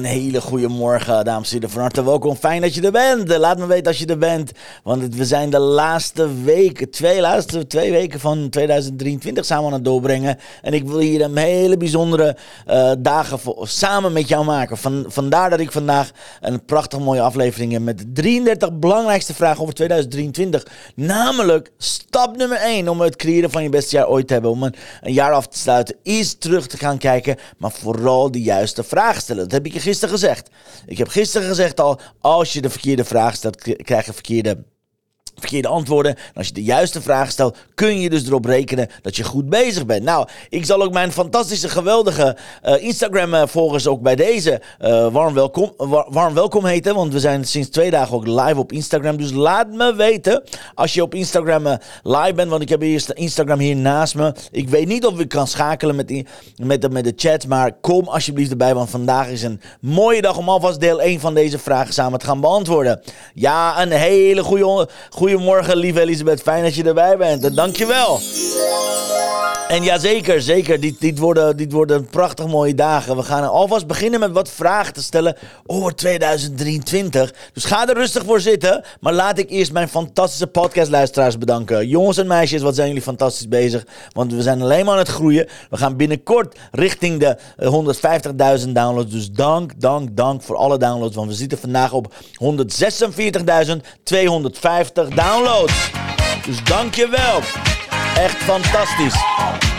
Een hele goede morgen, dames en heren. Van harte welkom. Fijn dat je er bent. Laat me weten als je er bent. Want we zijn de laatste weken, twee laatste twee weken van 2023 samen aan het doorbrengen. En ik wil hier een hele bijzondere uh, dagen voor, samen met jou maken. Van, vandaar dat ik vandaag een prachtig mooie aflevering heb met 33 belangrijkste vragen over 2023. Namelijk stap nummer 1 om het creëren van je beste jaar ooit te hebben. Om een, jaar af te sluiten is terug te gaan kijken, maar vooral de juiste vragen stellen. Dat heb ik je gisteren gezegd. Ik heb gisteren gezegd al, als je de verkeerde vraag stelt, krijg je verkeerde verkeerde antwoorden. En als je de juiste vraag stelt, kun je dus erop rekenen dat je goed bezig bent. Nou, ik zal ook mijn fantastische, geweldige uh, Instagram-volgers ook bij deze uh, warm, welkom, warm welkom heten. Want we zijn sinds twee dagen ook live op Instagram. Dus laat me weten als je op Instagram uh, live bent. Want ik heb eerst Instagram hier naast me. Ik weet niet of ik kan schakelen met, die, met, de, met de chat. Maar kom alsjeblieft erbij, want vandaag is een mooie dag om alvast deel 1 van deze vragen samen te gaan beantwoorden. Ja, een hele goede Goedemorgen, lieve Elisabeth. Fijn dat je erbij bent. En dankjewel. En ja, zeker, zeker. Dit, dit, worden, dit worden prachtig mooie dagen. We gaan alvast beginnen met wat vragen te stellen over 2023. Dus ga er rustig voor zitten. Maar laat ik eerst mijn fantastische podcastluisteraars bedanken. Jongens en meisjes, wat zijn jullie fantastisch bezig. Want we zijn alleen maar aan het groeien. We gaan binnenkort richting de 150.000 eh, downloads. Dus dank, dank, dank voor alle downloads. Want we zitten vandaag op 146.250 downloads. Dus dank je wel. Echt fantastisch.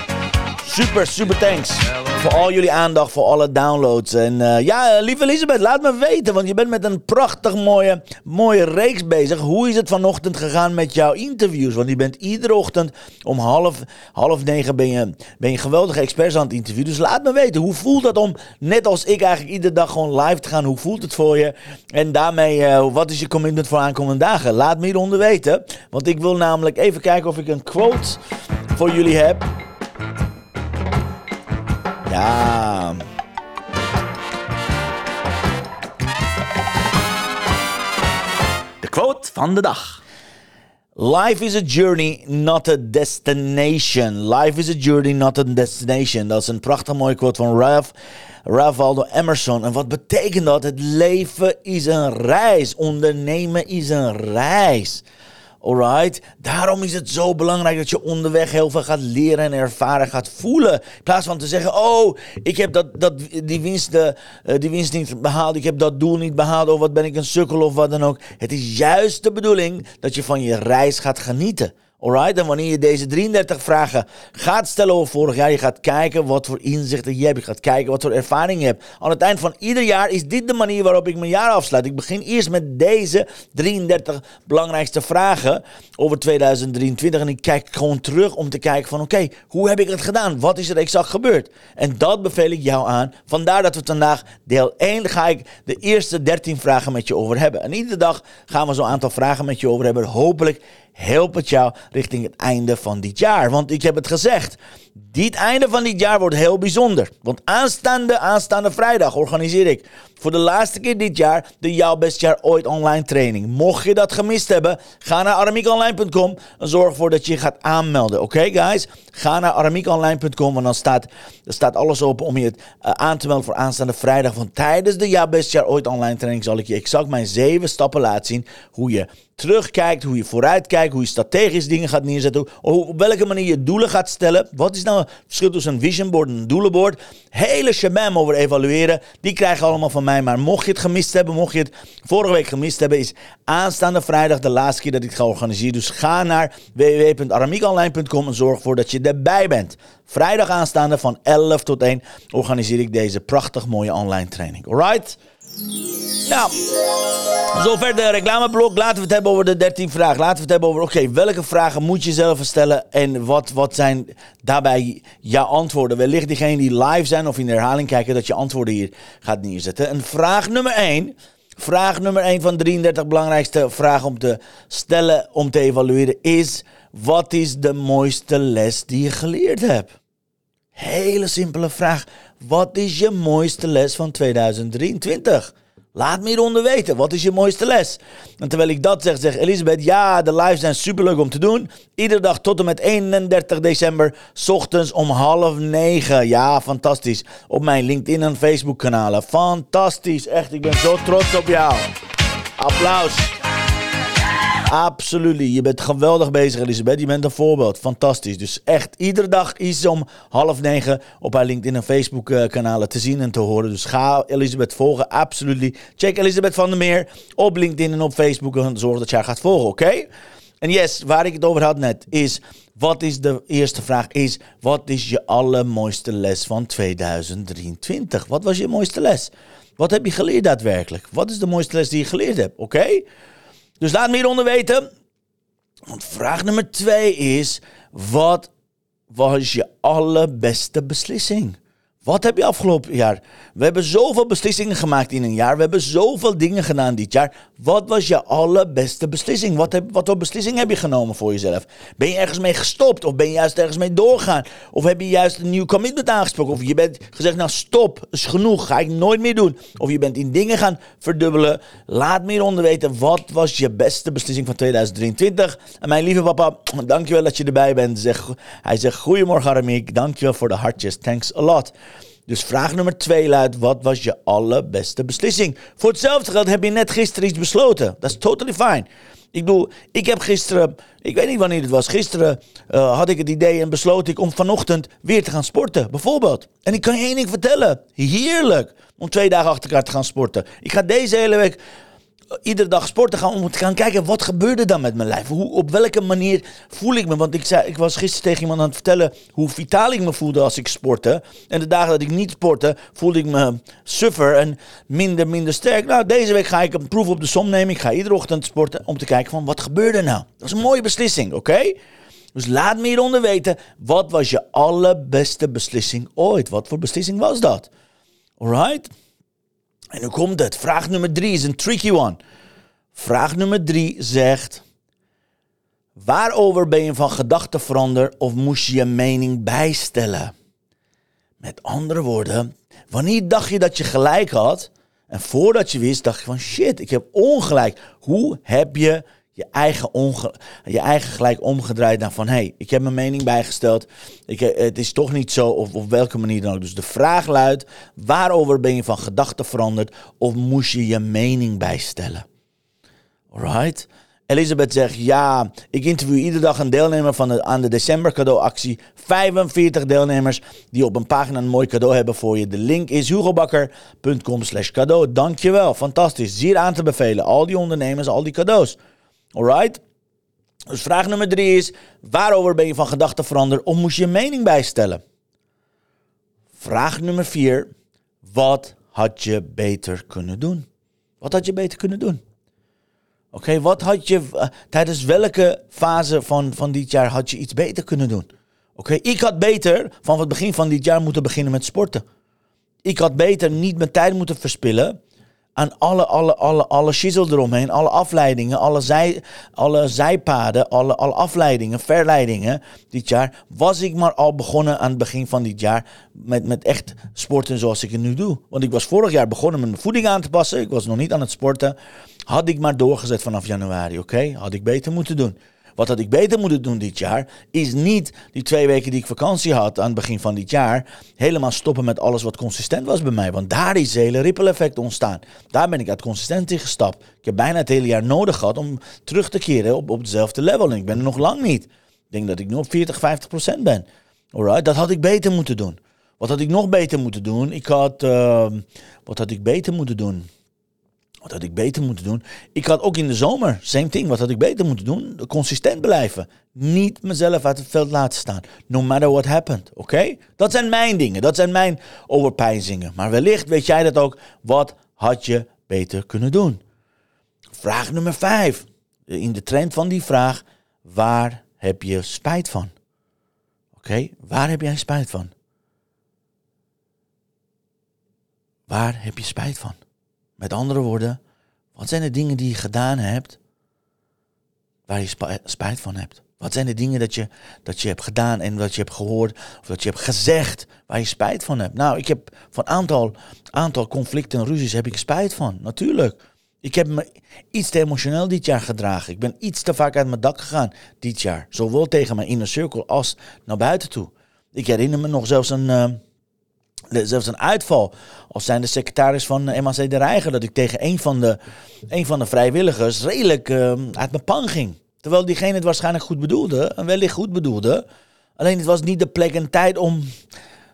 Super, super thanks. Voor al jullie aandacht, voor alle downloads. En uh, ja, lieve Elisabeth, laat me weten. Want je bent met een prachtig mooie, mooie reeks bezig. Hoe is het vanochtend gegaan met jouw interviews? Want je bent iedere ochtend om half, half negen ben je, ben je geweldige experts aan het interviewen. Dus laat me weten, hoe voelt dat om, net als ik eigenlijk, iedere dag gewoon live te gaan? Hoe voelt het voor je? En daarmee, uh, wat is je commitment voor aankomende dagen? Laat me hieronder weten. Want ik wil namelijk even kijken of ik een quote voor jullie heb. Ja. De quote van de dag. Life is a journey, not a destination. Life is a journey, not a destination. Dat is een prachtig mooie quote van Ralph, Ralph Waldo Emerson. En wat betekent dat? Het leven is een reis. Ondernemen is een reis. Alright? Daarom is het zo belangrijk dat je onderweg heel veel gaat leren en ervaren, gaat voelen. In plaats van te zeggen: Oh, ik heb dat, dat, die, winst, uh, die winst niet behaald, ik heb dat doel niet behaald, of wat ben ik een sukkel of wat dan ook. Het is juist de bedoeling dat je van je reis gaat genieten. Alright, en wanneer je deze 33 vragen gaat stellen over vorig jaar, je gaat kijken wat voor inzichten je hebt, je gaat kijken wat voor ervaring je hebt. Aan het eind van ieder jaar is dit de manier waarop ik mijn jaar afsluit. Ik begin eerst met deze 33 belangrijkste vragen over 2023 en ik kijk gewoon terug om te kijken van oké, hoe heb ik het gedaan? Wat is er exact gebeurd? En dat beveel ik jou aan. Vandaar dat we vandaag deel 1 ga ik de eerste 13 vragen met je over hebben. En iedere dag gaan we zo'n aantal vragen met je over hebben. Hopelijk helpt het jou richting het einde van dit jaar. Want ik heb het gezegd, dit einde van dit jaar wordt heel bijzonder. Want aanstaande, aanstaande vrijdag organiseer ik voor de laatste keer dit jaar de Jouw Best Jaar Ooit online training. Mocht je dat gemist hebben, ga naar aramiekonline.com en zorg ervoor dat je gaat aanmelden. Oké guys? Ga naar aramiekonline.com en dan staat, er staat alles open om je uh, aan te melden voor aanstaande vrijdag. Want tijdens de Jouw Best Jaar Ooit online training zal ik je exact mijn zeven stappen laten zien hoe je terugkijkt, hoe je vooruitkijkt, hoe je strategisch dingen gaat neerzetten, op welke manier je doelen gaat stellen. Wat is nou het verschil tussen een vision board en een doelenboard? Hele shabam over evalueren, die krijg je allemaal van mij. Maar mocht je het gemist hebben, mocht je het vorige week gemist hebben, is aanstaande vrijdag de laatste keer dat ik het ga organiseren. Dus ga naar www.aramiekonline.com en zorg ervoor dat je erbij bent. Vrijdag aanstaande van 11 tot 1 organiseer ik deze prachtig mooie online training. Alright? Nou, zover de reclameblok. Laten we het hebben over de 13 vragen. Laten we het hebben over, oké, welke vragen moet je zelf stellen en wat, wat zijn daarbij jouw antwoorden? Wellicht diegenen die live zijn of in herhaling kijken, dat je antwoorden hier gaat neerzetten. En vraag nummer 1, vraag nummer 1 van 33 belangrijkste vragen om te stellen, om te evalueren, is: wat is de mooiste les die je geleerd hebt? Hele simpele vraag. Wat is je mooiste les van 2023? Laat me hieronder weten, wat is je mooiste les? En terwijl ik dat zeg, zegt Elisabeth, ja, de lives zijn superleuk om te doen. Iedere dag tot en met 31 december, ochtends om half negen. Ja, fantastisch. Op mijn LinkedIn en Facebook kanalen. Fantastisch, echt, ik ben zo trots op jou. Applaus. Absoluut. Je bent geweldig bezig, Elisabeth. Je bent een voorbeeld. Fantastisch. Dus echt, iedere dag is om half negen op haar LinkedIn en Facebook kanalen te zien en te horen. Dus ga Elisabeth volgen. Absoluut. Check Elisabeth van der Meer op LinkedIn en op Facebook en zorg dat je haar gaat volgen, oké? En yes, waar ik het over had net, is... Wat is de eerste vraag? Is, wat is je allermooiste les van 2023? Wat was je mooiste les? Wat heb je geleerd daadwerkelijk? Wat is de mooiste les die je geleerd hebt? Oké? Dus laat me hieronder weten. Want vraag nummer twee is: wat was je allerbeste beslissing? Wat heb je afgelopen jaar? We hebben zoveel beslissingen gemaakt in een jaar. We hebben zoveel dingen gedaan dit jaar. Wat was je allerbeste beslissing? Wat, wat voor beslissing heb je genomen voor jezelf? Ben je ergens mee gestopt? Of ben je juist ergens mee doorgaan? Of heb je juist een nieuw commitment aangesproken? Of je bent gezegd, nou stop, is genoeg, ga ik nooit meer doen. Of je bent in dingen gaan verdubbelen. Laat me hieronder weten, wat was je beste beslissing van 2023? En mijn lieve papa, dankjewel dat je erbij bent. Hij zegt, goedemorgen Aramik, dankjewel voor de hartjes, thanks a lot. Dus vraag nummer twee luidt: wat was je allerbeste beslissing? Voor hetzelfde geld heb je net gisteren iets besloten. Dat is totally fine. Ik bedoel, ik heb gisteren, ik weet niet wanneer het was, gisteren uh, had ik het idee en besloot ik om vanochtend weer te gaan sporten, bijvoorbeeld. En ik kan je één ding vertellen: heerlijk om twee dagen achter elkaar te gaan sporten. Ik ga deze hele week iedere dag sporten gaan om te gaan kijken wat gebeurde dan met mijn lijf. Hoe, op welke manier voel ik me? Want ik, zei, ik was gisteren tegen iemand aan het vertellen hoe vitaal ik me voelde als ik sportte. En de dagen dat ik niet sportte, voelde ik me suffer en minder, minder sterk. Nou, deze week ga ik een proef op de som nemen. Ik ga iedere ochtend sporten om te kijken van wat gebeurde nou. Dat is een mooie beslissing, oké? Dus laat me hieronder weten, wat was je allerbeste beslissing ooit? Wat voor beslissing was dat? Alright? En nu komt het. Vraag nummer drie is een tricky one. Vraag nummer drie zegt: Waarover ben je van gedachten veranderd of moest je je mening bijstellen? Met andere woorden, wanneer dacht je dat je gelijk had? En voordat je wist, dacht je van shit, ik heb ongelijk. Hoe heb je je eigen, onge, je eigen gelijk omgedraaid naar van... hé, hey, ik heb mijn mening bijgesteld. Ik, het is toch niet zo, of op welke manier dan ook. Dus de vraag luidt, waarover ben je van gedachten veranderd... of moest je je mening bijstellen? Alright? Elisabeth zegt, ja, ik interview iedere dag een deelnemer van de, aan de december cadeauactie. 45 deelnemers die op een pagina een mooi cadeau hebben voor je. De link is hugobakker.com slash cadeau. Dankjewel, fantastisch. Zeer aan te bevelen. Al die ondernemers, al die cadeaus. Alright? Dus vraag nummer drie is: waarover ben je van gedachten veranderd of moest je je mening bijstellen? Vraag nummer vier: wat had je beter kunnen doen? Wat had je beter kunnen doen? Oké, wat had je uh, tijdens welke fase van, van dit jaar had je iets beter kunnen doen? Oké, ik had beter van het begin van dit jaar moeten beginnen met sporten. Ik had beter niet mijn tijd moeten verspillen aan alle, alle, alle, alle shizzle eromheen, alle afleidingen, alle, zij, alle zijpaden, alle, alle afleidingen, verleidingen dit jaar, was ik maar al begonnen aan het begin van dit jaar met, met echt sporten zoals ik het nu doe. Want ik was vorig jaar begonnen met mijn voeding aan te passen, ik was nog niet aan het sporten. Had ik maar doorgezet vanaf januari, oké? Had ik beter moeten doen. Wat had ik beter moeten doen dit jaar, is niet die twee weken die ik vakantie had aan het begin van dit jaar, helemaal stoppen met alles wat consistent was bij mij. Want daar is het hele ripple effect ontstaan. Daar ben ik uit consistentie gestapt. Ik heb bijna het hele jaar nodig gehad om terug te keren op, op hetzelfde level. En ik ben er nog lang niet. Ik denk dat ik nu op 40, 50 procent ben. Alright, dat had ik beter moeten doen. Wat had ik nog beter moeten doen? Ik had. Uh, wat had ik beter moeten doen? Wat had ik beter moeten doen? Ik had ook in de zomer, same thing. Wat had ik beter moeten doen? Consistent blijven. Niet mezelf uit het veld laten staan. No matter what happened. Oké? Dat zijn mijn dingen. Dat zijn mijn overpeinzingen. Maar wellicht weet jij dat ook. Wat had je beter kunnen doen? Vraag nummer vijf. In de trend van die vraag, waar heb je spijt van? Oké, waar heb jij spijt van? Waar heb je spijt van? Met andere woorden, wat zijn de dingen die je gedaan hebt waar je spijt van hebt? Wat zijn de dingen dat je, dat je hebt gedaan en dat je hebt gehoord of dat je hebt gezegd waar je spijt van hebt? Nou, ik heb van een aantal, aantal conflicten en ruzies heb ik spijt van, natuurlijk. Ik heb me iets te emotioneel dit jaar gedragen. Ik ben iets te vaak uit mijn dak gegaan dit jaar. Zowel tegen mijn inner circle als naar buiten toe. Ik herinner me nog zelfs een, uh, zelfs een uitval. Als zijn de secretaris van uh, MAC de Reiger. Dat ik tegen een van de, een van de vrijwilligers redelijk uh, uit mijn pan ging. Terwijl diegene het waarschijnlijk goed bedoelde. En wellicht goed bedoelde. Alleen het was niet de plek en tijd om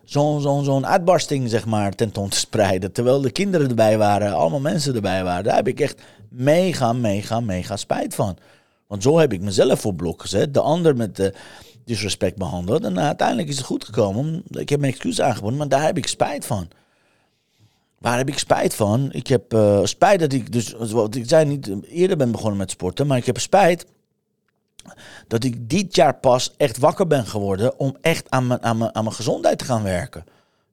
zo'n zo'n zo'n uitbarsting zeg maar tentoon te spreiden. Terwijl de kinderen erbij waren, allemaal mensen erbij waren. Daar heb ik echt mega, mega, mega spijt van. Want zo heb ik mezelf voor blok gezet. De ander met disrespect behandeld. En uiteindelijk is het goed gekomen. Ik heb mijn excuus aangeboden, maar daar heb ik spijt van. Waar heb ik spijt van? Ik heb uh, spijt dat ik, dus wat ik zei, niet eerder ben begonnen met sporten. Maar ik heb spijt dat ik dit jaar pas echt wakker ben geworden om echt aan mijn, aan mijn, aan mijn gezondheid te gaan werken.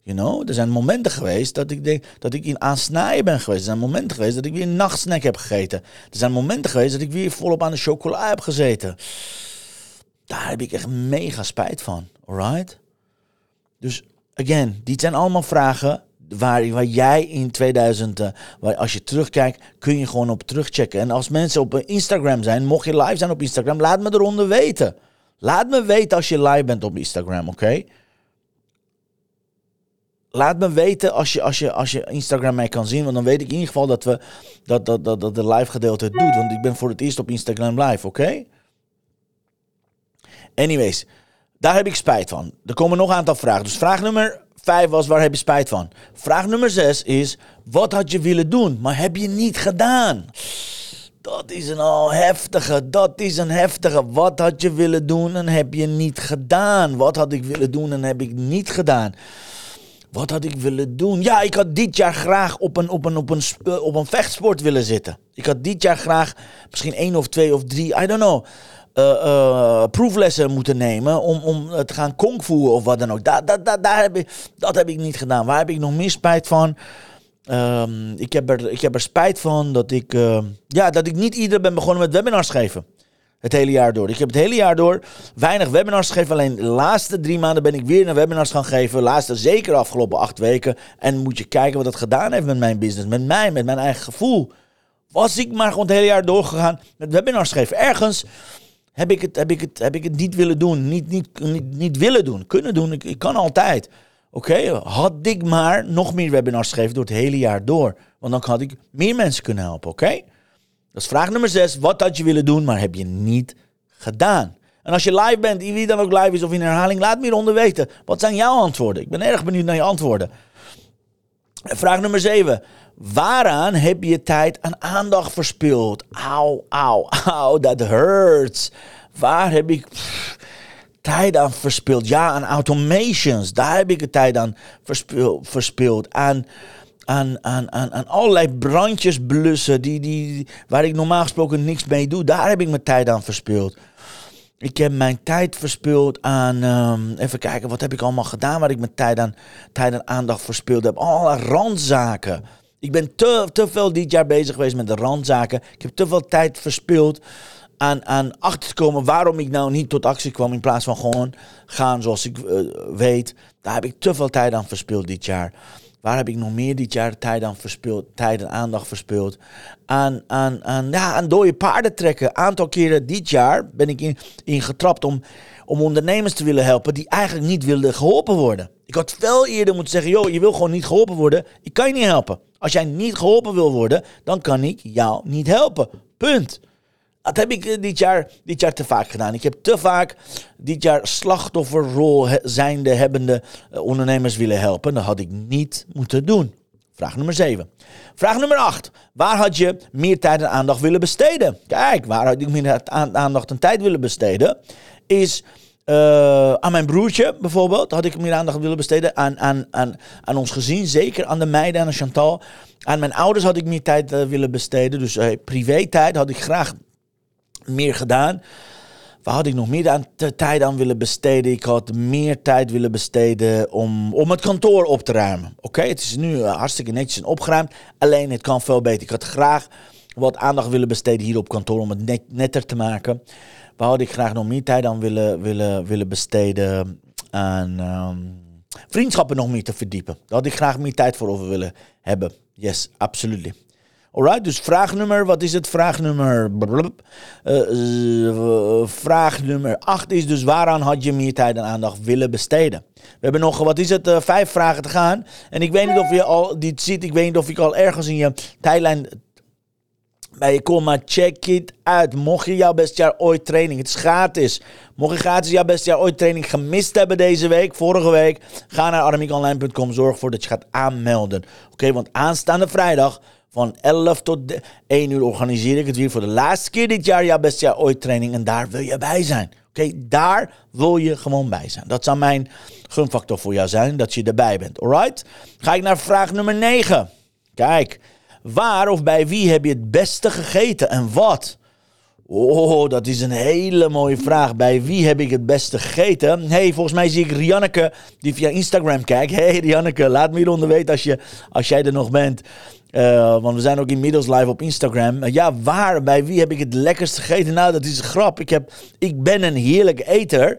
You know? Er zijn momenten geweest dat ik denk dat ik in aansnijden ben geweest. Er zijn momenten geweest dat ik weer een nachtsnack heb gegeten. Er zijn momenten geweest dat ik weer volop aan de chocola heb gezeten. Daar heb ik echt mega spijt van. Alright? Dus again, dit zijn allemaal vragen waar, waar jij in 2000, uh, waar als je terugkijkt, kun je gewoon op terugchecken. En als mensen op Instagram zijn, mocht je live zijn op Instagram, laat me eronder weten. Laat me weten als je live bent op Instagram, oké? Laat me weten als je, als, je, als je Instagram mij kan zien. Want dan weet ik in ieder geval dat, we, dat, dat, dat, dat de live gedeelte het doet. Want ik ben voor het eerst op Instagram live, oké? Anyways, daar heb ik spijt van. Er komen nog een aantal vragen. Dus vraag nummer Vijf was, waar heb je spijt van? Vraag nummer zes is, wat had je willen doen, maar heb je niet gedaan? Dat is een al heftige, dat is een heftige. Wat had je willen doen en heb je niet gedaan? Wat had ik willen doen en heb ik niet gedaan? Wat had ik willen doen? Ja, ik had dit jaar graag op een, op een, op een, op een vechtsport willen zitten. Ik had dit jaar graag misschien één of twee of drie, I don't know uh, proeflessen moeten nemen om, om te gaan kungfu of wat dan ook. Daar, daar, daar, heb ik, dat heb ik niet gedaan. Waar heb ik nog meer spijt van? Um, ik, heb er, ik heb er spijt van dat ik, ja, dat ik niet ieder ben begonnen met webinars geven. Het hele jaar door. Ik heb het hele jaar door weinig webinars gegeven. Alleen de laatste drie maanden ben ik weer naar webinars gaan geven. Laatste zeker afgelopen acht weken. En moet je kijken wat dat gedaan heeft met mijn business. Met mij, met mijn eigen gevoel. Was ik maar gewoon het hele jaar doorgegaan met webinars geven. Ergens heb ik het, heb ik het, heb ik het niet willen doen. Niet, niet, niet, willen doen. Kunnen doen. Ik, ik kan altijd. Oké, had ik maar nog meer webinars gegeven door het hele jaar door. Want dan had ik meer mensen kunnen helpen. Oké? Dat is vraag nummer 6. Wat had je willen doen, maar heb je niet gedaan? En als je live bent, wie dan ook live is of in herhaling, laat me hieronder weten. Wat zijn jouw antwoorden? Ik ben erg benieuwd naar je antwoorden. Vraag nummer 7. Waaraan heb je tijd en aandacht verspild? Auw, auw, auw, dat hurts. Waar heb ik tijd aan verspild? Ja, aan automations. Daar heb ik de tijd aan verspild. verspild. Aan, aan, aan, aan, aan allerlei brandjes blussen die, die, waar ik normaal gesproken niks mee doe. Daar heb ik mijn tijd aan verspild. Ik heb mijn tijd verspild aan. Um, even kijken, wat heb ik allemaal gedaan waar ik mijn tijd aan, tijd en aandacht verspild heb? Alle randzaken. Ik ben te, te veel dit jaar bezig geweest met de randzaken. Ik heb te veel tijd verspild aan, aan achter te komen waarom ik nou niet tot actie kwam. In plaats van gewoon gaan zoals ik uh, weet. Daar heb ik te veel tijd aan verspild dit jaar. Waar heb ik nog meer dit jaar tijd aan verspild, tijd en aandacht verspild? Aan, aan, aan, ja, aan dode paarden trekken. Aantal keren dit jaar ben ik in, in getrapt om, om ondernemers te willen helpen die eigenlijk niet wilden geholpen worden. Ik had veel eerder moeten zeggen, joh, je wil gewoon niet geholpen worden. Ik kan je niet helpen. Als jij niet geholpen wil worden, dan kan ik jou niet helpen. Punt. Dat heb ik eh, dit jaar, dit jaar te vaak gedaan. Ik heb te vaak dit jaar slachtofferrol zijnde hebbende eh, ondernemers willen helpen. Dat had ik niet moeten doen. Vraag nummer 7. Vraag nummer 8. Waar had je meer tijd en aandacht willen besteden? Kijk, waar had ik meer aandacht en tijd willen besteden? Is Uh, aan mijn broertje bijvoorbeeld had ik meer aandacht willen besteden. Aan, aan, aan, aan ons gezin, zeker aan de meiden en aan Chantal. Aan mijn ouders had ik meer tijd willen besteden. Dus uh, privé-tijd had ik graag meer gedaan. Waar had ik nog meer aan, tijd aan willen besteden? Ik had meer tijd willen besteden om, om het kantoor op te ruimen. Oké, het is nu hartstikke netjes en opgeruimd. Alleen het kan veel beter. Ik had graag wat aandacht willen besteden hier op kantoor om het net, netter te maken. Waar had ik graag nog meer tijd aan willen, willen, willen besteden aan um, vriendschappen nog meer te verdiepen. Daar had ik graag meer tijd voor willen hebben. Yes, absoluut. Alright, dus vraag nummer, wat is het? Vraag nummer. Uh, vraag nummer 8 is dus waaraan had je meer tijd en aandacht willen besteden? We hebben nog, wat is het, uh, vijf vragen te gaan. En ik weet niet of je al dit ziet, ik weet niet of ik al ergens in je tijdlijn bij je kom, maar check it uit. Mocht je jouw beste jaar ooit training, het is gratis. Mocht je gratis jouw beste jaar ooit training gemist hebben deze week, vorige week, ga naar armiekonline.com. Zorg ervoor dat je gaat aanmelden. Oké, want aanstaande vrijdag van 11 tot 1 uur organiseer ik het weer voor de laatste keer dit jaar jouw beste jaar ooit training. En daar wil je bij zijn. Oké, daar wil je gewoon bij zijn. Dat zou mijn gunfactor voor jou zijn, dat je erbij bent. Alright? Ga ik naar vraag nummer 9. Kijk. Waar of bij wie heb je het beste gegeten en wat? Oh, dat is een hele mooie vraag. Bij wie heb ik het beste gegeten? hey, volgens mij zie ik Rianneke die via Instagram kijkt. hey, Rianneke, laat me hieronder weten als, je, als jij er nog bent. Uh, want we zijn ook inmiddels live op Instagram. Uh, ja, waar, bij wie heb ik het lekkerst gegeten? Nou, dat is een grap. Ik, heb, ik ben een heerlijk eter.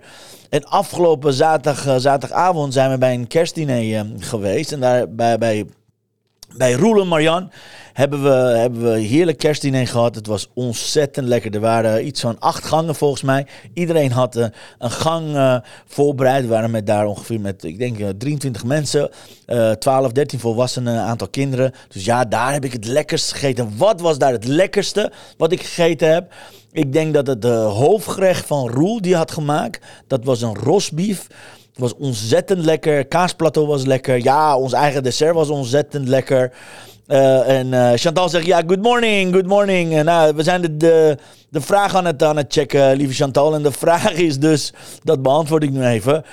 En afgelopen zaterdag, uh, zaterdagavond zijn we bij een kerstdiner geweest. En daar bij, bij bij Roel en Marjan hebben we, hebben we heerlijk kerstdiner gehad. Het was ontzettend lekker. Er waren iets van acht gangen volgens mij. Iedereen had een, een gang uh, voorbereid. We waren met daar ongeveer met, ik denk, 23 mensen. Uh, 12, 13 volwassenen, aantal kinderen. Dus ja, daar heb ik het lekkerst gegeten. Wat was daar het lekkerste wat ik gegeten heb? Ik denk dat het hoofdgerecht van Roel die had gemaakt. Dat was een rosbief. Het was ontzettend lekker. Kaasplateau was lekker. Ja, ons eigen dessert was ontzettend lekker. Uh, en uh, Chantal zegt, ja, good morning, good morning. Uh, nou, we zijn de, de, de vraag aan het, aan het checken, lieve Chantal. En de vraag is dus, dat beantwoord ik nu even.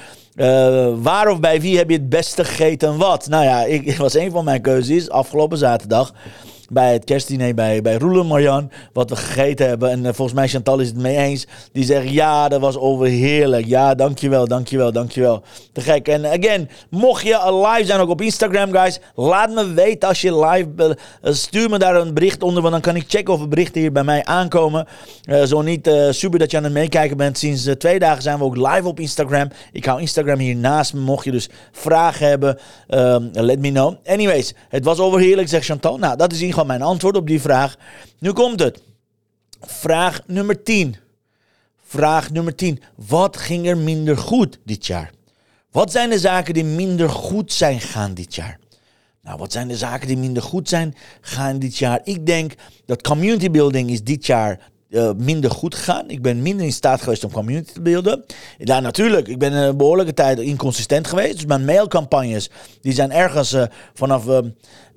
waar of bij wie heb je het beste gegeten en wat? Nou ja, ik, was een van mijn keuzes afgelopen zaterdag bij het kerstdiner bij, bij Roel en Marjan. Wat we gegeten hebben. En uh, volgens mij Chantal is het mee eens. Die zegt ja, dat was overheerlijk. Ja, dankjewel, dankjewel, dankjewel. Te gek. En again, mocht je live zijn ook op Instagram, guys. Laat me weten als je live... Uh, stuur me daar een bericht onder. Want dan kan ik checken of er berichten hier bij mij aankomen. Uh, zo niet, super dat je aan het meekijken bent. Sinds twee dagen zijn we ook live op Instagram. Ik hou Instagram hier naast me. Mocht je dus vragen hebben, um, let me know. Anyways, het was overheerlijk, zegt Chantal. Nou, dat is in mijn antwoord op die vraag. Nu komt het. Vraag nummer 10. Vraag nummer 10. Wat ging er minder goed dit jaar? Wat zijn de zaken die minder goed zijn gaan dit jaar? Nou, wat zijn de zaken die minder goed zijn gaan dit jaar? Ik denk dat community building is dit jaar uh, minder goed gegaan. Ik ben minder in staat geweest om community te beelden. Ja, natuurlijk. Ik ben een behoorlijke tijd inconsistent geweest. Dus mijn mailcampagnes, die zijn ergens uh, vanaf, uh,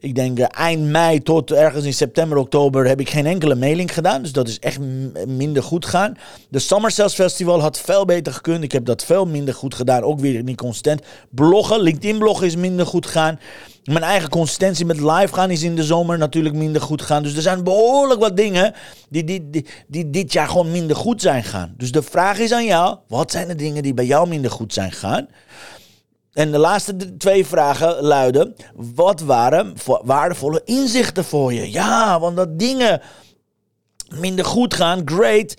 ik denk eind mei tot ergens in september, oktober, heb ik geen enkele mailing gedaan. Dus dat is echt minder goed gegaan. De Summer Sales Festival had veel beter gekund. Ik heb dat veel minder goed gedaan. Ook weer niet consistent. Bloggen, LinkedIn bloggen is minder goed gegaan. Mijn eigen consistentie met live gaan is in de zomer natuurlijk minder goed gaan. Dus er zijn behoorlijk wat dingen die, die, die, die dit jaar gewoon minder goed zijn gaan. Dus de vraag is aan jou: wat zijn de dingen die bij jou minder goed zijn gegaan? En de laatste twee vragen luiden: wat waren waardevolle inzichten voor je? Ja, want dat dingen minder goed gaan, great.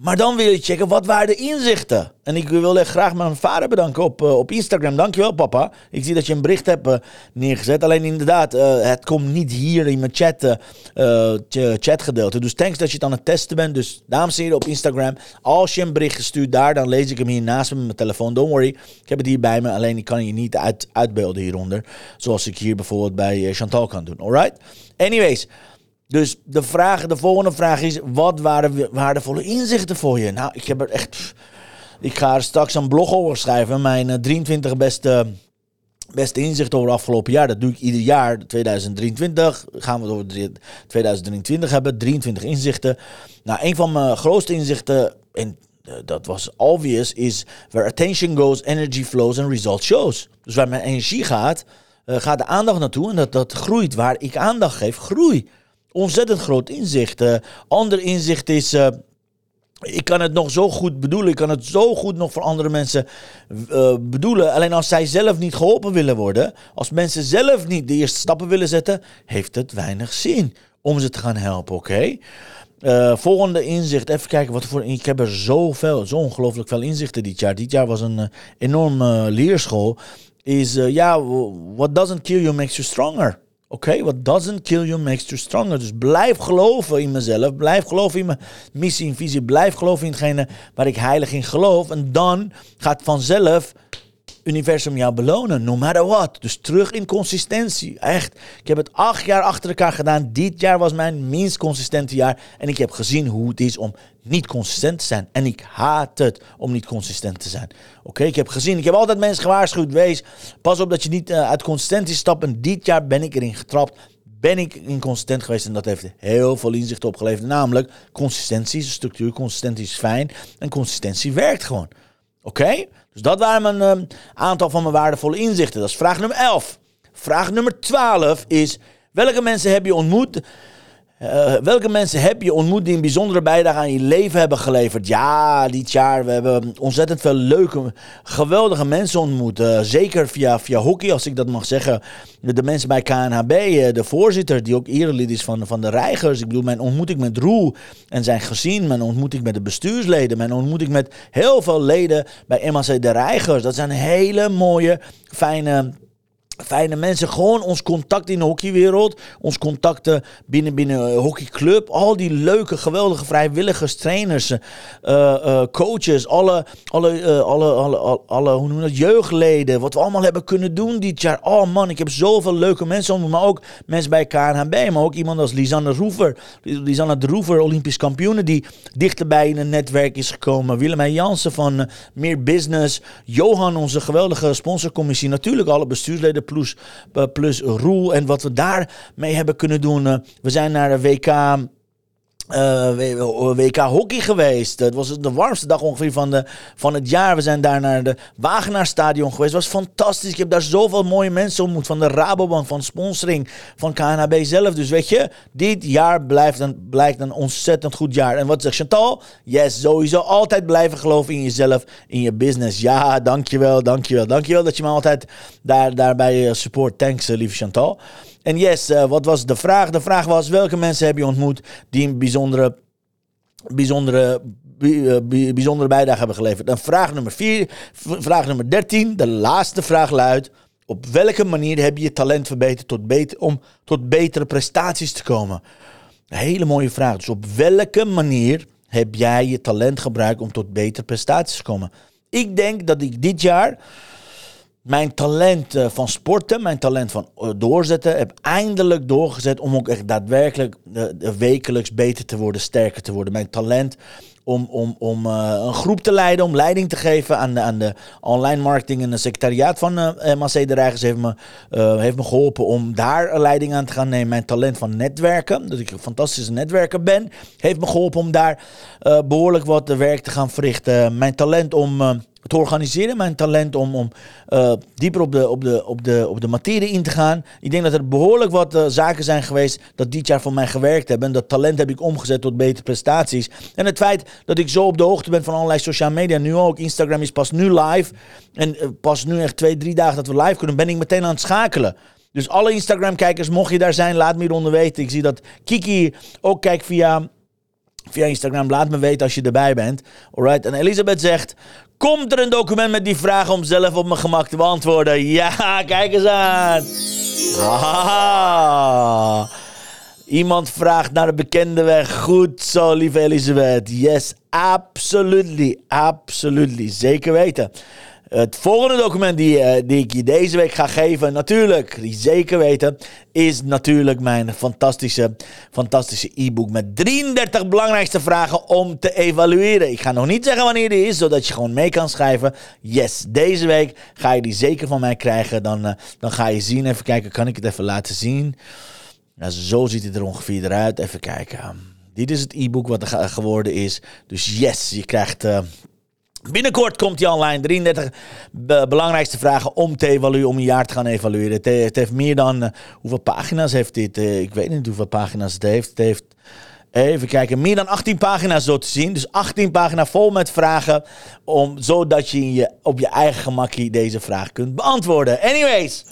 Maar dan wil je checken, wat waren de inzichten? En ik wil echt graag mijn vader bedanken op, uh, op Instagram. Dankjewel papa. Ik zie dat je een bericht hebt uh, neergezet. Alleen inderdaad, uh, het komt niet hier in mijn chat, chatgedeelte. Dus thanks dat je het aan het testen bent. Dus dames en heren op Instagram. Als je een bericht stuurt daar, dan lees ik hem hier naast me met mijn telefoon. Don't worry, ik heb het hier bij me. Alleen ik kan je niet uit, uitbeelden hieronder. Zoals ik hier bijvoorbeeld bij Chantal kan doen. Alright? Anyways... Dus de, vraag, de volgende vraag is: wat waren waardevolle inzichten voor je? Nou, ik heb er echt. Ik ga er straks een blog over schrijven. Mijn 23 eh, beste, beste inzichten over het afgelopen jaar. Dat doe ik ieder jaar. 2023 gaan we het over 2023 hebben. 23 inzichten. Nou, een van mijn grootste inzichten. En dat was obvious, is where attention goes, energy flows and result shows. Dus waar mijn energie gaat, uh, gaat de aandacht naartoe en dat, dat groeit. Waar ik aandacht geef, groei. Ontzettend groot inzicht. Uh, ander inzicht is ik kan het nog zo goed bedoelen. Ik kan het zo goed nog voor andere mensen uh, bedoelen. Alleen als zij zelf niet geholpen willen worden. Als mensen zelf niet de eerste stappen willen zetten. Heeft het weinig zin om ze te gaan helpen, oké? Volgende inzicht. Even kijken wat voor. Ik heb er zoveel, zo ongelooflijk veel inzichten dit jaar. Dit jaar was een enorme leerschool. Is ja, what doesn't kill you makes you stronger. Oké, okay, what doesn't kill you makes you stronger. Dus blijf geloven in mezelf. Blijf geloven in mijn missie en visie. Blijf geloven in hetgene waar ik heilig in geloof. En dan gaat vanzelf universum jou belonen, no matter what. Dus terug in consistentie. Echt. Ik heb het acht jaar achter elkaar gedaan. Dit jaar was mijn minst consistente jaar. En ik heb gezien hoe het is om niet consistent te zijn. En ik haat het om niet consistent te zijn. Oké, ik heb gezien, ik heb altijd mensen gewaarschuwd. Wees, pas op dat je niet uh, uit consistentie stapt. En dit jaar ben ik erin getrapt. Ben ik inconsistent geweest en dat heeft heel veel inzicht opgeleverd. Namelijk, consistentie is structuur, consistentie is fijn en consistentie werkt gewoon. Oké? Dus dat waren mijn uh, aantal van mijn waardevolle inzichten. Dat is vraag nummer 11. Vraag nummer 12 is: welke mensen heb je ontmoet uh, welke mensen heb je ontmoet die een bijzondere bijdrage aan je leven hebben geleverd? Ja, dit jaar. We hebben ontzettend veel leuke, geweldige mensen ontmoet. Uh, zeker via, via hockey, als ik dat mag zeggen. De mensen bij KNHB, uh, de voorzitter, die ook erelid is van, van de Reigers. Ik bedoel, mijn ontmoeting met Roel en zijn gezin. Mijn ontmoeting met de bestuursleden. Mijn ontmoeting met heel veel leden bij MAC de Reigers. Dat zijn hele mooie, fijne fijne mensen. Gewoon ons contact in de hockeywereld. Ons contacten binnen, binnen hockeyclub. Al die leuke, geweldige vrijwilligers, trainers, uh, uh, coaches. Alle, alle, alle, alle, alle, hoe noem dat, jeugdleden. Wat we allemaal hebben kunnen doen dit jaar. Oh man, ik heb zoveel leuke mensen. Maar ook mensen bij KNHB. Maar ook iemand als Lisanne Roever. Lisanne de Roever, Olympisch kampioen. Die dichterbij in een netwerk is gekomen. Willemijn Jansen van Meer Business. Johan, onze geweldige sponsorcommissie. Natuurlijk alle bestuursleden plus, uh, plus Roel. En wat we daarmee hebben kunnen doen. Uh, we zijn naar de WK uh, WK hockey geweest. Het was de warmste dag ongeveer van, de, van het jaar. We zijn daar naar de Wagenaarstadion geweest. Het was fantastisch. Ik heb daar zoveel mooie mensen ontmoet. Van de Rabobank, van sponsoring, van KNHB zelf. Dus weet je, dit jaar blijft een, blijkt een ontzettend goed jaar. En wat zegt Chantal? Yes, sowieso altijd blijven geloven in jezelf, in je business. Ja, dankjewel, dankjewel. Dankjewel dat je me altijd daar, daarbij eh, support. Thanks, uh, lieve Chantal. En yes, uh, wat was de vraag? De vraag was: welke mensen heb je ontmoet die een bijzondere, bijzondere, uh, bijzondere bijdrage hebben geleverd? En vraag nummer 4, vraag nummer 13, de laatste vraag luidt: op welke manier heb je je talent verbeterd tot beter, om tot betere prestaties te komen? Een hele mooie vraag. Dus op welke manier heb jij je talent gebruikt om tot betere prestaties te komen? Ik denk dat ik dit jaar mijn talent eh, van sporten, mijn talent van eh, doorzetten, heb eindelijk doorgezet om ook echt daadwerkelijk uh, wekelijks beter te worden, sterker te worden. Mijn talent om, om, om een groep te leiden, om leiding te geven aan de, aan de online marketing en het secretariaat van MAC de Rijgers heeft me, heeft me geholpen om daar leiding aan te gaan nemen. Mijn talent van netwerken, dat ik een fantastische netwerker ben, heeft me geholpen om daar behoorlijk wat werk te gaan verrichten. Mijn talent om het organiseren, mijn talent om, om uh, dieper op de, op, de, op, de, op de materie in te gaan. Ik denk dat er behoorlijk wat uh, zaken zijn geweest dat dit jaar voor mij gewerkt hebben. En dat talent heb ik omgezet tot betere prestaties. En het feit dat ik zo op de hoogte ben van allerlei sociale media, nu ook. Instagram is pas nu live. En uh, pas nu echt twee, drie dagen dat we live kunnen, ben ik meteen aan het schakelen. Dus alle Instagram-kijkers, mocht je daar zijn, laat me hieronder weten. Ik zie dat Kiki ook kijkt via via Instagram. Laat me weten als je erbij bent. Alright. En Elisabeth zegt: Komt er een document met die vraag om zelf op mijn gemak te beantwoorden? Ja, kijk eens aan. Ah. Iemand vraagt naar de bekende weg. Goed zo, lieve Elisabeth. Yes, absolutely. Absolutely. Zeker weten. Het volgende document die, uh, die ik je deze week ga geven, natuurlijk, die zeker weten, is natuurlijk mijn fantastische, fantastische e-book met 33 belangrijkste vragen om te evalueren. Ik ga nog niet zeggen wanneer die is, zodat je gewoon mee kan schrijven. Yes, deze week ga je die zeker van mij krijgen. Dan, uh, dan ga je zien, even kijken, kan ik het even laten zien? Zo ziet het er ongeveer eruit. Even kijken. Dit is het e-book wat er geworden is. Dus yes, je krijgt... Uh, Binnenkort komt hij online. 33 belangrijkste vragen om te evalueren, om een jaar te gaan evalueren. Het, het heeft meer dan. Uh, hoeveel pagina's heeft dit? Uh, ik weet niet hoeveel pagina's het heeft. Het heeft Even kijken, meer dan 18 pagina's zo te zien. Dus 18 pagina's vol met vragen. Om, zodat je, je op je eigen gemakkie deze vraag kunt beantwoorden. Anyways.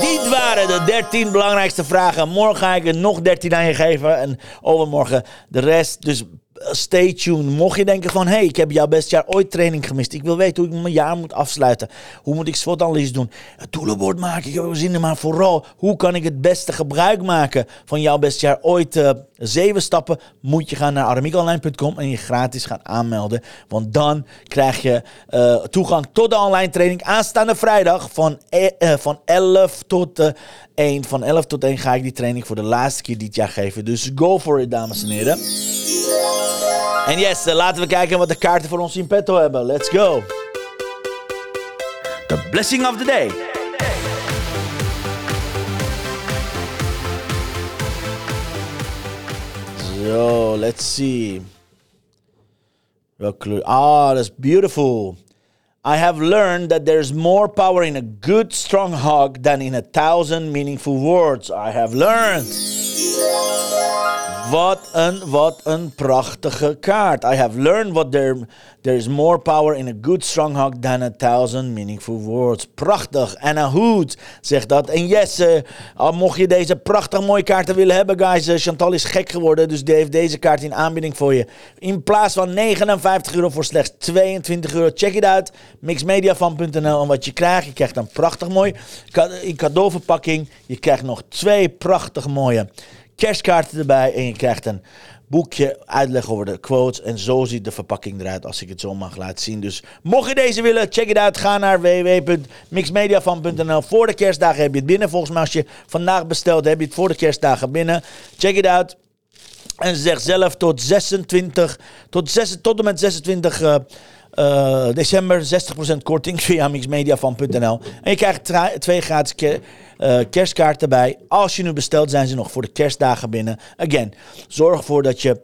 Dit waren de 13 belangrijkste vragen. Morgen ga ik er nog 13 aan je geven. En overmorgen de rest. Dus stay tuned. Mocht je denken van, hey, ik heb jouw best jaar ooit training gemist. Ik wil weten hoe ik mijn jaar moet afsluiten. Hoe moet ik SWOT-analyse doen? Het doelenbord maken, ik heb er zin in. Maar vooral, hoe kan ik het beste gebruik maken van jouw best jaar ooit? Uh, zeven stappen moet je gaan naar aramiekonline.com en je gratis gaan aanmelden. Want dan krijg je uh, toegang tot de online training aanstaande vrijdag van, uh, van 11 tot 1. Van 11 tot 1 ga ik die training voor de laatste keer dit jaar geven. Dus go for it, dames en heren. En yes, uh, laten we kijken wat de kaarten voor ons in petto hebben. Let's go. The blessing of the day. So, let's see. Welke Ah, that's beautiful. I have learned that there's more power in a good, strong hug than in a thousand meaningful words. I have learned. Wat een, wat een prachtige kaart. I have learned what there, there is more power in a good strong hug than a thousand meaningful words. Prachtig. Anna Hood zegt dat. En yes, uh, mocht je deze prachtig mooie kaarten willen hebben, guys. Uh, Chantal is gek geworden, dus die heeft deze kaart in aanbieding voor je. In plaats van 59 euro voor slechts 22 euro. Check it out. Mixmediafan.nl. En wat je krijgt, je krijgt een prachtig mooi cadeauverpakking. Je krijgt nog twee prachtig mooie kerstkaarten erbij en je krijgt een boekje, uitleg over de quotes. En zo ziet de verpakking eruit als ik het zo mag laten zien. Dus mocht je deze willen, check het uit. Ga naar www.mixmediafan.nl. Voor de kerstdagen heb je het binnen. Volgens mij als je vandaag bestelt, heb je het voor de kerstdagen binnen. Check het uit. En zeg zelf tot 26, tot, 6, tot en met 26 uh, uh, december 60% korting via mixmediafan.nl. En je krijgt twee gratis uh, kerstkaarten bij. Als je nu bestelt, zijn ze nog voor de kerstdagen binnen. Again, zorg ervoor dat je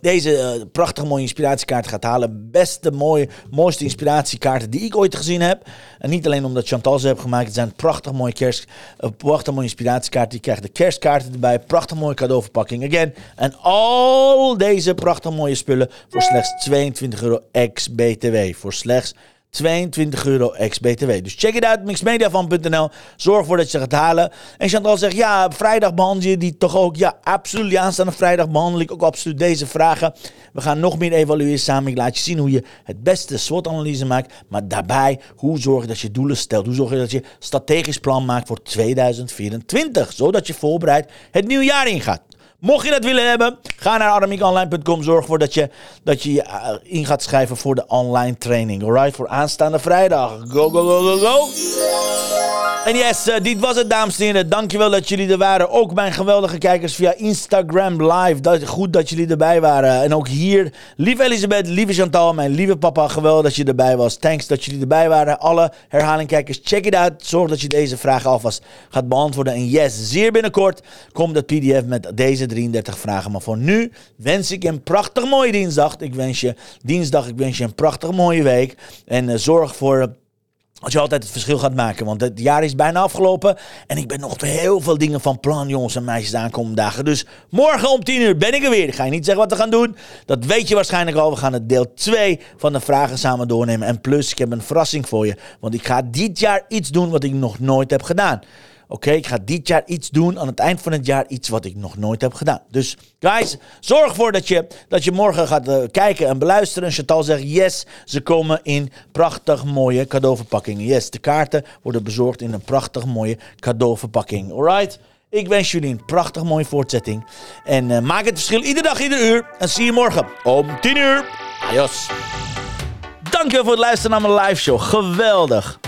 deze uh, prachtige mooie inspiratiekaart gaat halen. Beste, mooie, mooiste inspiratiekaarten die ik ooit gezien heb. En niet alleen omdat Chantal ze heeft gemaakt. Het zijn prachtig mooie kerst, uh, prachtig mooie inspiratiekaarten. Je krijgt de kerstkaarten erbij. Prachtig mooie cadeauverpakking. Again. En al deze prachtig mooie spullen voor slechts 22 euro ex-BTW. Voor slechts 22 euro ex-BTW. Dus check it out, mixmediafan.nl. Zorg ervoor dat je ze gaat halen. En Chantal zegt, ja, vrijdag behandel je die toch ook? Ja, absoluut. Aanstaande vrijdag behandel ik ook absoluut deze vragen. We gaan nog meer evalueren samen. Ik laat je zien hoe je het beste SWOT-analyse maakt. Maar daarbij, hoe zorg je dat je doelen stelt? Hoe zorg je dat je strategisch plan maakt voor 2024? Zodat je voorbereid het nieuwe jaar ingaat. Mocht je dat willen hebben, ga naar aramiekonline.com. Zorg ervoor dat je, dat je je eh, in gaat schrijven voor de online training. Alright, voor aanstaande vrijdag. Go, go, go, go, go. En yes, uh, dit was het, dames en heren. Dankjewel dat jullie er waren. Ook mijn geweldige kijkers via Instagram Live. Dat, goed dat jullie erbij waren. En ook hier, lieve Elisabeth, lieve Chantal, mijn lieve papa. Geweldig dat je erbij was. Thanks dat jullie erbij waren. Alle herhalingkijkers, check it out. Zorg dat je deze vragen alvast gaat beantwoorden. En yes, zeer binnenkort komt het PDF met deze 33 vragen. Maar voor nu wens ik een prachtig mooie dinsdag. Ik wens je dinsdag, ik wens je een prachtig mooie week. En uh, zorg voor als je altijd het verschil gaat maken. Want het jaar is bijna afgelopen. En ik ben nog heel veel dingen van plan, jongens en meisjes, de aankomende dagen. Dus morgen om 10 uur ben ik er weer. Ik ga je niet zeggen wat we gaan doen. Dat weet je waarschijnlijk al. We gaan het deel 2 van de vragen samen doornemen. En plus, ik heb een verrassing voor je. Want ik ga dit jaar iets doen wat ik nog nooit heb gedaan. Oké, ik ga dit jaar iets doen. Aan het eind van het jaar iets wat ik nog nooit heb gedaan. Dus guys, zorg ervoor dat je, dat je morgen gaat uh, kijken en beluisteren. En Chantal zegt yes, ze komen in prachtig mooie cadeauverpakkingen. Yes, de kaarten worden bezorgd in een prachtig mooie cadeauverpakking. Alright? Ik wens jullie een prachtig mooie voortzetting. En uh, maak het verschil iedere dag, ieder uur. En zie je morgen om 10 uur. Adios. Dankjewel voor het luisteren naar mijn live show. Geweldig.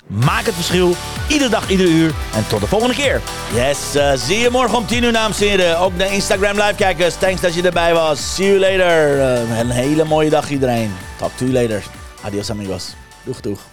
Maak het verschil, iedere dag, iedere uur. En tot de volgende keer. Yes, uh, zie je morgen om 10 uur, dames en. Ook de Instagram live kijkers, thanks dat je erbij was. See you later. Uh, een hele mooie dag iedereen. Talk to you later. Adios amigos. Doeg, doeg.